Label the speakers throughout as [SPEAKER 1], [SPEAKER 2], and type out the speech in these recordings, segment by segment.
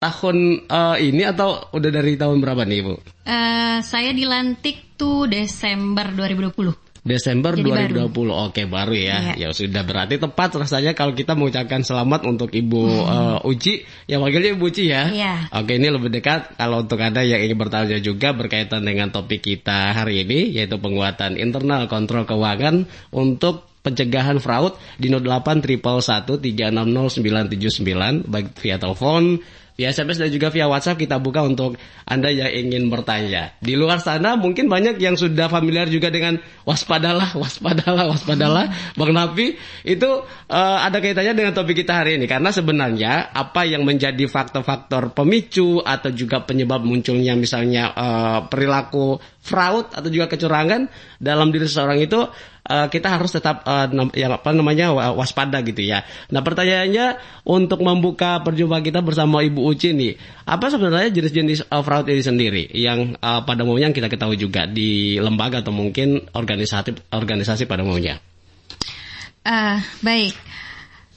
[SPEAKER 1] tahun uh, ini atau udah dari tahun berapa nih Bu?
[SPEAKER 2] Uh, saya dilantik tuh Desember 2020.
[SPEAKER 1] Desember Jadi 2020. Baru. Oke, baru ya. Iya. Ya sudah berarti tepat rasanya kalau kita mengucapkan selamat untuk Ibu hmm. uh, Uci. Ya wakilnya Ibu Uci ya.
[SPEAKER 2] Iya.
[SPEAKER 1] Oke, ini lebih dekat kalau untuk Anda yang ingin bertanya juga berkaitan dengan topik kita hari ini yaitu penguatan internal kontrol keuangan untuk pencegahan fraud di 08 360 baik via telepon via SMS dan juga via WhatsApp kita buka untuk Anda yang ingin bertanya. Di luar sana mungkin banyak yang sudah familiar juga dengan waspadalah, waspadalah, waspadalah. Bang Nafi, itu uh, ada kaitannya dengan topik kita hari ini karena sebenarnya apa yang menjadi faktor-faktor pemicu atau juga penyebab munculnya misalnya uh, perilaku fraud atau juga kecurangan dalam diri seseorang itu uh, kita harus tetap uh, ya apa namanya waspada gitu ya. Nah pertanyaannya untuk membuka perjumpaan kita bersama Ibu Uci nih, apa sebenarnya jenis-jenis uh, fraud ini sendiri yang uh, pada umumnya kita ketahui juga di lembaga atau mungkin organisasi organisasi pada umumnya?
[SPEAKER 2] Uh, baik.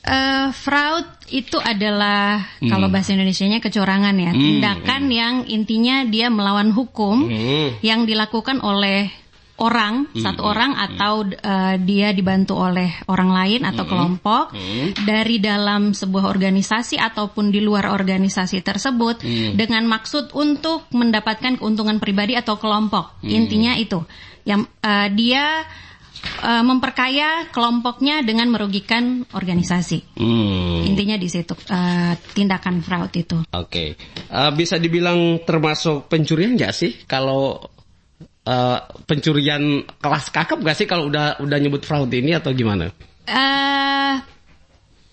[SPEAKER 2] Uh, fraud itu adalah hmm. kalau bahasa Indonesia-nya kecurangan ya, hmm. tindakan hmm. yang intinya dia melawan hukum hmm. yang dilakukan oleh orang, hmm. satu orang hmm. atau uh, dia dibantu oleh orang lain atau hmm. kelompok hmm. dari dalam sebuah organisasi ataupun di luar organisasi tersebut hmm. dengan maksud untuk mendapatkan keuntungan pribadi atau kelompok. Hmm. Intinya itu. Yang uh, dia uh, memperkaya kelompoknya dengan merugikan organisasi. Hmm. Intinya di situ uh, tindakan fraud itu.
[SPEAKER 1] Oke, okay. uh, bisa dibilang termasuk pencurian nggak sih kalau uh, pencurian kelas kakap nggak sih kalau udah udah nyebut fraud ini atau gimana?
[SPEAKER 2] Uh,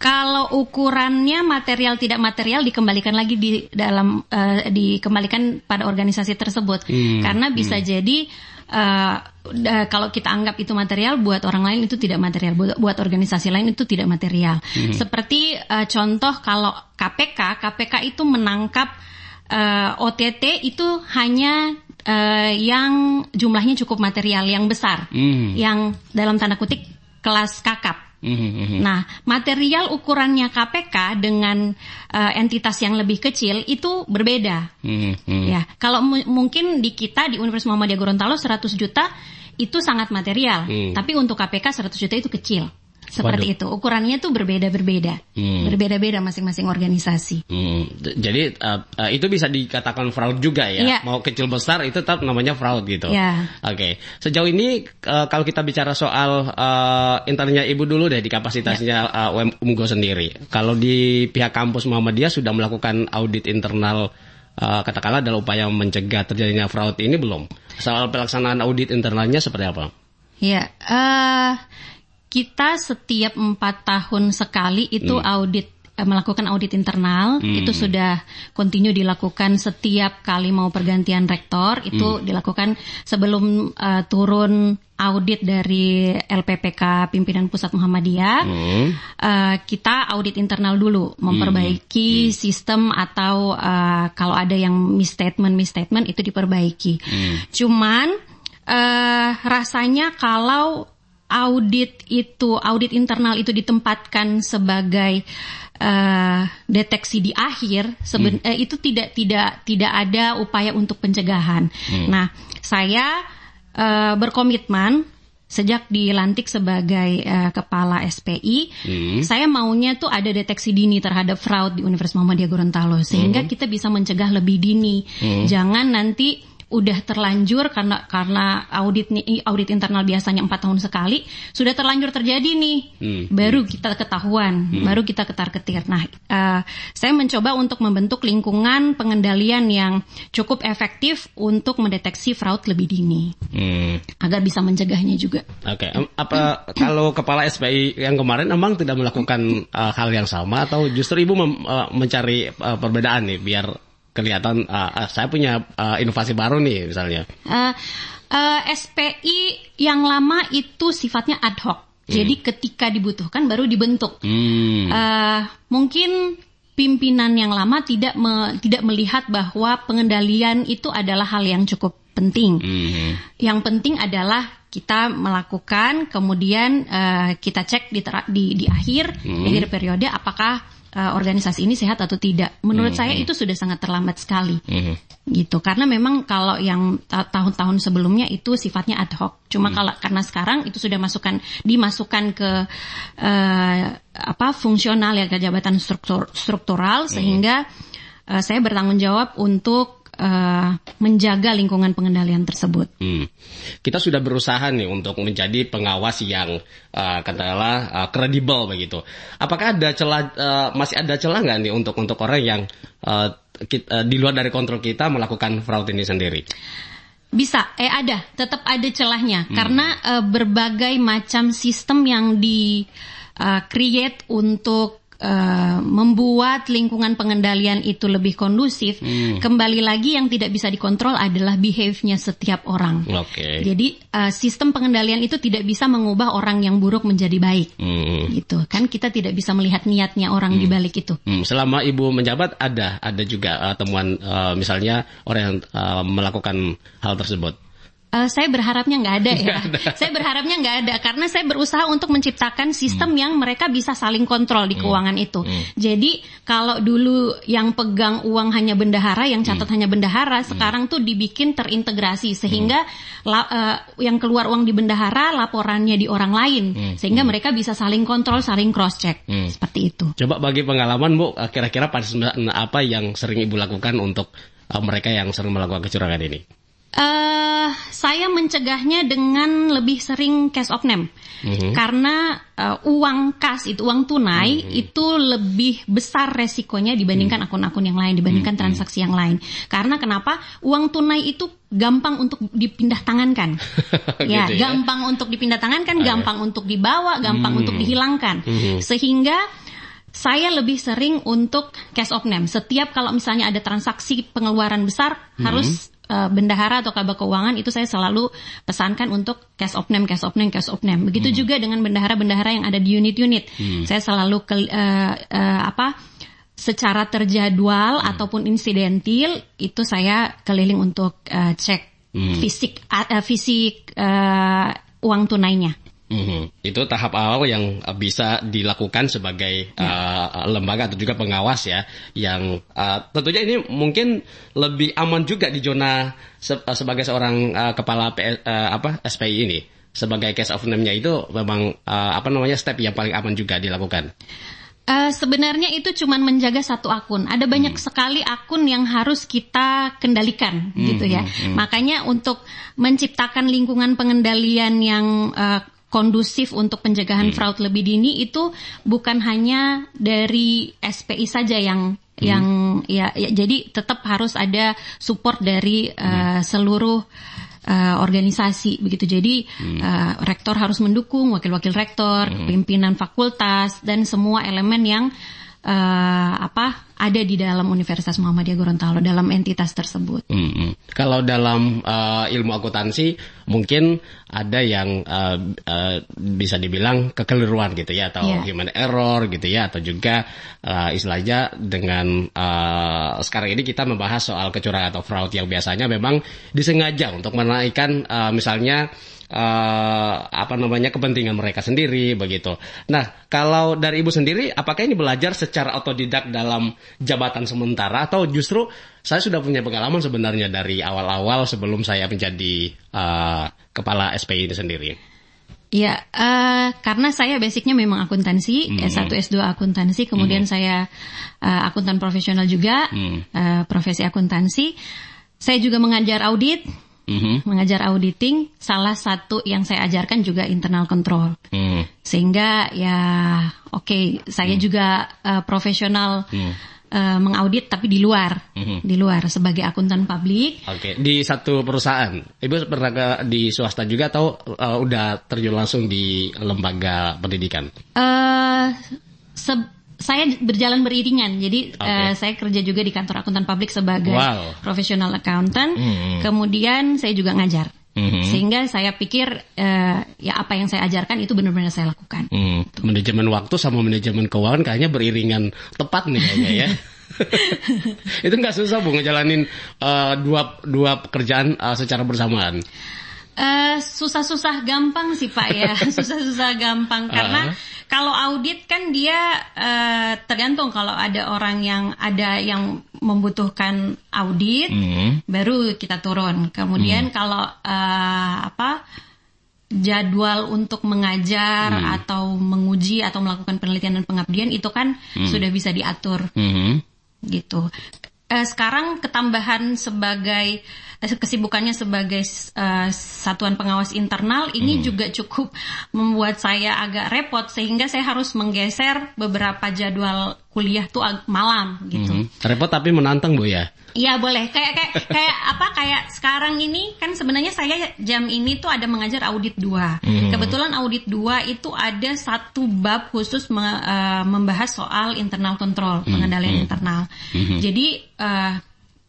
[SPEAKER 2] kalau ukurannya material tidak material dikembalikan lagi di dalam uh, dikembalikan pada organisasi tersebut hmm. karena bisa hmm. jadi uh, kalau kita anggap itu material buat orang lain itu tidak material buat, buat organisasi lain itu tidak material hmm. seperti uh, contoh kalau KPK KPK itu menangkap uh, OTT itu hanya uh, yang jumlahnya cukup material yang besar hmm. yang dalam tanda kutip kelas kakap Mm-hmm. Nah, material ukurannya KPK dengan uh, entitas yang lebih kecil itu berbeda. Mm-hmm. Ya, kalau mu- mungkin di kita di Universitas Muhammadiyah Gorontalo 100 juta itu sangat material, mm. tapi untuk KPK 100 juta itu kecil. Seperti Waduh. itu. Ukurannya tuh berbeda-berbeda. Hmm. Berbeda-beda masing-masing organisasi.
[SPEAKER 1] Hmm. Jadi uh, uh, itu bisa dikatakan fraud juga ya. Yeah. Mau kecil besar itu tetap namanya fraud gitu.
[SPEAKER 2] Yeah.
[SPEAKER 1] Oke. Okay. Sejauh ini uh, kalau kita bicara soal uh, internnya Ibu dulu deh di kapasitasnya yeah. uh, UMGO sendiri. Kalau di pihak kampus Muhammadiyah sudah melakukan audit internal uh, katakanlah dalam upaya mencegah terjadinya fraud ini belum? Soal pelaksanaan audit internalnya seperti apa?
[SPEAKER 2] Ya, uh, kita setiap empat tahun sekali itu hmm. audit eh, melakukan audit internal hmm. itu sudah kontinu dilakukan setiap kali mau pergantian rektor itu hmm. dilakukan sebelum uh, turun audit dari LPPK pimpinan pusat Muhammadiyah hmm. uh, kita audit internal dulu memperbaiki hmm. sistem atau uh, kalau ada yang misstatement misstatement itu diperbaiki hmm. cuman uh, rasanya kalau audit itu audit internal itu ditempatkan sebagai uh, deteksi di akhir seben, hmm. uh, itu tidak tidak tidak ada upaya untuk pencegahan. Hmm. Nah, saya uh, berkomitmen sejak dilantik sebagai uh, kepala SPI, hmm. saya maunya tuh ada deteksi dini terhadap fraud di Universitas Muhammadiyah Gorontalo sehingga hmm. kita bisa mencegah lebih dini. Hmm. Jangan nanti udah terlanjur karena karena audit nih audit internal biasanya empat tahun sekali sudah terlanjur terjadi nih hmm. baru kita ketahuan hmm. baru kita ketar ketir nah uh, saya mencoba untuk membentuk lingkungan pengendalian yang cukup efektif untuk mendeteksi fraud lebih dini hmm. agar bisa mencegahnya juga
[SPEAKER 1] oke okay. apa kalau kepala SPI yang kemarin emang tidak melakukan uh, hal yang sama atau justru ibu mem, uh, mencari uh, perbedaan nih biar kelihatan uh, saya punya uh, inovasi baru nih misalnya. Uh,
[SPEAKER 2] uh, SPI yang lama itu sifatnya ad hoc. Hmm. Jadi ketika dibutuhkan baru dibentuk. Hmm. Uh, mungkin pimpinan yang lama tidak me, tidak melihat bahwa pengendalian itu adalah hal yang cukup penting. Hmm. Yang penting adalah kita melakukan, kemudian uh, kita cek di, di di akhir hmm. di akhir periode apakah uh, organisasi ini sehat atau tidak. Menurut saya itu sudah sangat terlambat sekali.
[SPEAKER 1] Mhm.
[SPEAKER 2] Gitu. Karena memang kalau yang ta- tahun-tahun sebelumnya itu sifatnya ad hoc. Cuma kalau karena sekarang itu sudah masukkan dimasukkan ke uh, apa fungsional ya ke jabatan struktur struktural sehingga uh, saya bertanggung jawab untuk uh, menjaga lingkungan pengendalian tersebut.
[SPEAKER 1] Hmm. Kita sudah berusaha nih untuk menjadi pengawas yang uh, katakanlah uh, kredibel begitu. Apakah ada celah uh, masih ada celah nggak nih untuk untuk orang yang uh, kit- uh, di luar dari kontrol kita melakukan fraud ini sendiri?
[SPEAKER 2] Bisa, eh ada, tetap ada celahnya karena eh, berbagai macam sistem yang di eh, create untuk eh, membuat lingkungan pengendalian itu lebih kondusif. Kembali lagi yang tidak bisa dikontrol adalah behave-nya setiap orang.
[SPEAKER 1] Oke.
[SPEAKER 2] Jadi eh, sistem pengendalian itu tidak bisa mengubah orang yang buruk menjadi baik.
[SPEAKER 1] Hmm.
[SPEAKER 2] Gitu kan kita tidak bisa melihat niatnya orang di balik itu.
[SPEAKER 1] Hmm, selama ibu menjabat ada ada juga uh, temuan uh, misalnya orang yang uh, melakukan hal tersebut.
[SPEAKER 2] Eh, saya berharapnya nggak ada ya. Saya berharapnya nggak ada karena saya berusaha untuk menciptakan sistem yang mereka bisa saling kontrol di keuangan itu. Jadi kalau dulu yang pegang uang hanya bendahara, yang catat hanya bendahara, sekarang tuh dibikin terintegrasi sehingga la- eh, yang keluar uang di bendahara laporannya di orang lain, sehingga mereka bisa saling kontrol, saling cross check seperti itu.
[SPEAKER 1] Coba bagi pengalaman Bu, uh, kira-kira apa yang sering ibu lakukan untuk uh, mereka yang sering melakukan kecurangan ini?
[SPEAKER 2] Eh saya mencegahnya dengan lebih sering cash of name. Karena eh, uang kas itu uang tunai itu lebih besar resikonya dibandingkan akun-akun yang lain, dibandingkan transaksi yang lain. Karena kenapa? Uang tunai itu gampang untuk dipindah tangankan. ya,
[SPEAKER 1] Gitu ya.
[SPEAKER 2] gampang untuk dipindah tangankan, gampang untuk dibawa, gampang untuk dihilangkan. Sehingga saya lebih sering untuk cash of name. Setiap kalau misalnya ada transaksi pengeluaran besar harus eh, bendahara atau kabak keuangan itu saya selalu pesankan untuk cash of name, cash of name, cash of name. Begitu juga dengan bendahara-bendahara yang ada di unit-unit. Saya selalu ke, eh, eh, apa secara terjadwal ataupun insidentil itu saya keliling untuk eh, cek fisik eh, fisik eh, uang tunainya.
[SPEAKER 1] Mhm. Itu tahap awal yang uh, bisa dilakukan sebagai uh, lembaga atau juga pengawas ya, yang uh, tentunya ini mungkin lebih aman juga di zona se- uh, sebagai seorang uh, kepala PS, uh, apa SPI ini. Sebagai case of name-nya itu memang uh, apa namanya step yang paling aman juga dilakukan.
[SPEAKER 2] Eh, sebenarnya itu cuma menjaga satu akun. Ada banyak sekali akun yang harus kita kendalikan, gitu ya. Makanya untuk menciptakan lingkungan pengendalian yang eh, kondusif untuk pencegahan fraud lebih dini itu bukan hanya dari SPI saja yang yang ya, ya, jadi tetap harus ada support dari eh, seluruh eh, organisasi begitu. Jadi eh, rektor harus mendukung, wakil-wakil rektor, pimpinan fakultas dan semua elemen yang eh, apa ada di dalam Universitas Muhammadiyah Gorontalo dalam entitas tersebut.
[SPEAKER 1] Mm-mm. Kalau dalam uh, ilmu akuntansi mungkin ada yang uh, uh, bisa dibilang kekeliruan gitu ya atau
[SPEAKER 2] Iya.
[SPEAKER 1] human error gitu ya atau juga uh, istilahnya dengan uh, sekarang ini kita membahas soal kecurangan atau fraud yang biasanya memang disengaja untuk menaikkan uh, misalnya uh, apa namanya kepentingan mereka sendiri begitu. Nah, kalau dari ibu sendiri, apakah ini belajar secara otodidak dalam jabatan sementara atau justru saya sudah punya pengalaman sebenarnya dari awal-awal sebelum saya menjadi uh, kepala SPI ini sendiri.
[SPEAKER 2] Ya, eh, karena saya basicnya memang akuntansi, S1, S2 akuntansi, kemudian saya eh, akuntan profesional juga, eh, profesi akuntansi. Saya juga mengajar audit,
[SPEAKER 1] Mhm.
[SPEAKER 2] mengajar auditing. Salah satu yang saya ajarkan juga internal control.
[SPEAKER 1] Hmm.
[SPEAKER 2] Sehingga ya, oke, saya juga eh, profesional eh, mengaudit, tapi di luar, di luar sebagai akuntan publik.
[SPEAKER 1] Oke, di satu perusahaan, ibu pernah ke, di swasta juga atau uh, udah terjun langsung di lembaga pendidikan?
[SPEAKER 2] eh se- saya berjalan beriringan. Jadi
[SPEAKER 1] Oke.
[SPEAKER 2] eh, saya kerja juga di kantor akuntan publik sebagai
[SPEAKER 1] Wow.
[SPEAKER 2] profesional accountant.
[SPEAKER 1] Hmm.
[SPEAKER 2] Kemudian saya juga ngajar.
[SPEAKER 1] Mhm.
[SPEAKER 2] Sehingga saya pikir eh, ya apa yang saya ajarkan itu benar-benar saya lakukan.
[SPEAKER 1] Hmm, manajemen waktu sama manajemen keuangan kayaknya beriringan tepat nih kayaknya ya. itu nggak susah bu ngejalanin uh, dua dua pekerjaan uh, secara bersamaan.
[SPEAKER 2] Eh, susah-susah gampang sih Pak ya, susah-susah gampang karena
[SPEAKER 1] Uh.
[SPEAKER 2] kalau audit kan dia eh, tergantung kalau ada orang yang ada yang membutuhkan audit,
[SPEAKER 1] Hmm.
[SPEAKER 2] baru kita turun. Kemudian kalau eh, apa jadwal untuk mengajar
[SPEAKER 1] Hmm.
[SPEAKER 2] atau menguji atau melakukan penelitian dan pengabdian itu kan
[SPEAKER 1] Hmm.
[SPEAKER 2] sudah bisa diatur
[SPEAKER 1] Mhm.
[SPEAKER 2] gitu. Eh, sekarang ketambahan sebagai eh, kesibukannya sebagai eh, satuan pengawas internal ini juga cukup membuat saya agak repot sehingga saya harus menggeser beberapa jadwal kuliah tuh malam gitu.
[SPEAKER 1] Mhm. Repot tapi menantang Bu ya.
[SPEAKER 2] Iya boleh. Kayak kayak kayak apa kayak sekarang ini kan sebenarnya saya jam ini tuh ada mengajar audit 2.
[SPEAKER 1] Mhm.
[SPEAKER 2] Kebetulan audit 2 itu ada satu bab khusus me- eh, membahas soal internal control, pengendalian internal. Jadi eh,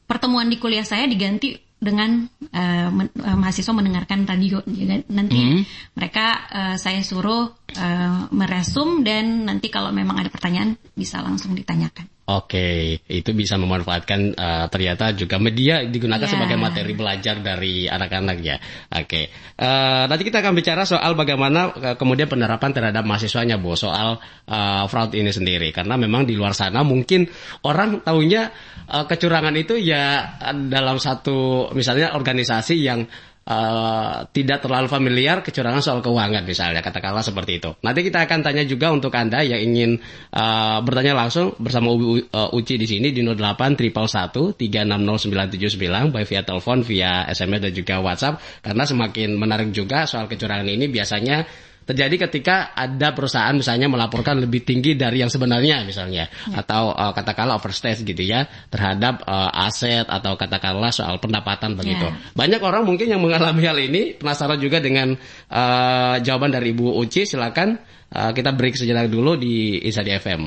[SPEAKER 2] pertemuan di kuliah saya diganti dengan eh, men- eh, mahasiswa mendengarkan radio. Jadi nanti
[SPEAKER 1] Mhm.
[SPEAKER 2] mereka eh, saya suruh eh, meresum dan nanti kalau memang ada pertanyaan bisa langsung ditanyakan.
[SPEAKER 1] Oke, itu bisa memanfaatkan eh, ternyata juga media digunakan
[SPEAKER 2] Ya.
[SPEAKER 1] sebagai materi belajar dari anak-anak ya. Oke, Eh, nanti kita akan bicara soal bagaimana eh, kemudian penerapan terhadap mahasiswanya, Bu, soal eh, fraud ini sendiri. Karena memang di luar sana mungkin orang tahunya eh, kecurangan itu ya dalam satu misalnya organisasi yang eh, tidak terlalu familiar kecurangan soal keuangan misalnya katakanlah seperti itu. Nanti kita akan tanya juga untuk anda yang ingin eh, bertanya langsung bersama U- uh, Uci di sini di 08 triple 360979 by via telepon, via SMS dan juga WhatsApp karena semakin menarik juga soal kecurangan ini biasanya terjadi ketika ada perusahaan misalnya melaporkan lebih tinggi dari yang sebenarnya misalnya atau uh, katakanlah overstate gitu ya terhadap uh, aset atau katakanlah soal pendapatan begitu.
[SPEAKER 2] Ya.
[SPEAKER 1] Banyak orang mungkin yang mengalami hal ini penasaran juga dengan uh, jawaban dari Ibu Uci silakan uh, kita break sejenak dulu di Insadi FM.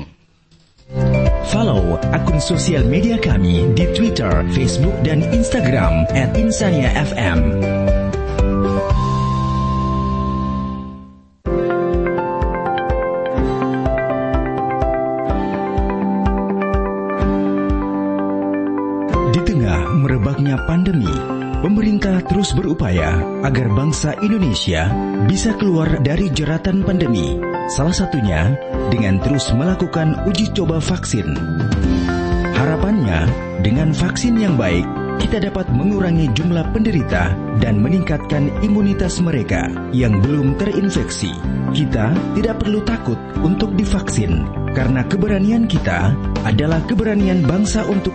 [SPEAKER 3] Follow akun sosial media kami di Twitter, Facebook, dan Instagram @insaniafm. Berupaya agar bangsa Indonesia bisa keluar dari jeratan pandemi. Salah satunya dengan terus melakukan uji coba vaksin. Harapannya, dengan vaksin yang baik, kita dapat mengurangi jumlah penderita dan meningkatkan imunitas mereka yang belum terinfeksi. Kita tidak perlu takut untuk divaksin, karena keberanian kita adalah keberanian bangsa untuk